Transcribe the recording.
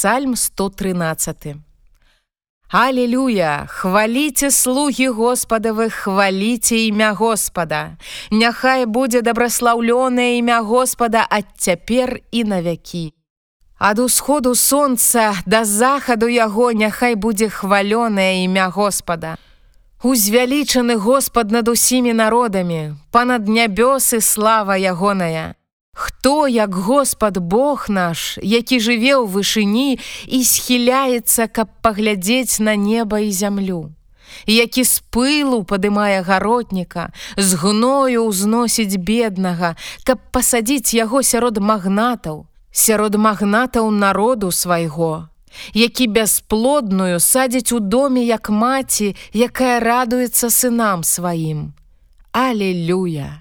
Псальм 113. Алелюя, хваліце слугі Господавы, хваліце імя Господа. Няхай будзе дабраслаўлёнае імя Господа ад цяпер і навякі. Ад усходу сонца да захаду яго няхай будзе хвалёнае імя Господа. Узвялічаны Господ над усімі народамі, панад нябёсы слава ягоная. Хто, як Господ Бог наш, які жыве ў вышыні і схіляецца, каб паглядзець на неба і зямлю. Які з пылу падымае гаротніка, з гною ўзносіць беднага, каб пасадзіць яго сярод магнатаў, сярод магнатаў народу свайго, які бясплодную садзіць у доме як маці, якая радуецца сынам сваім. Алелюя!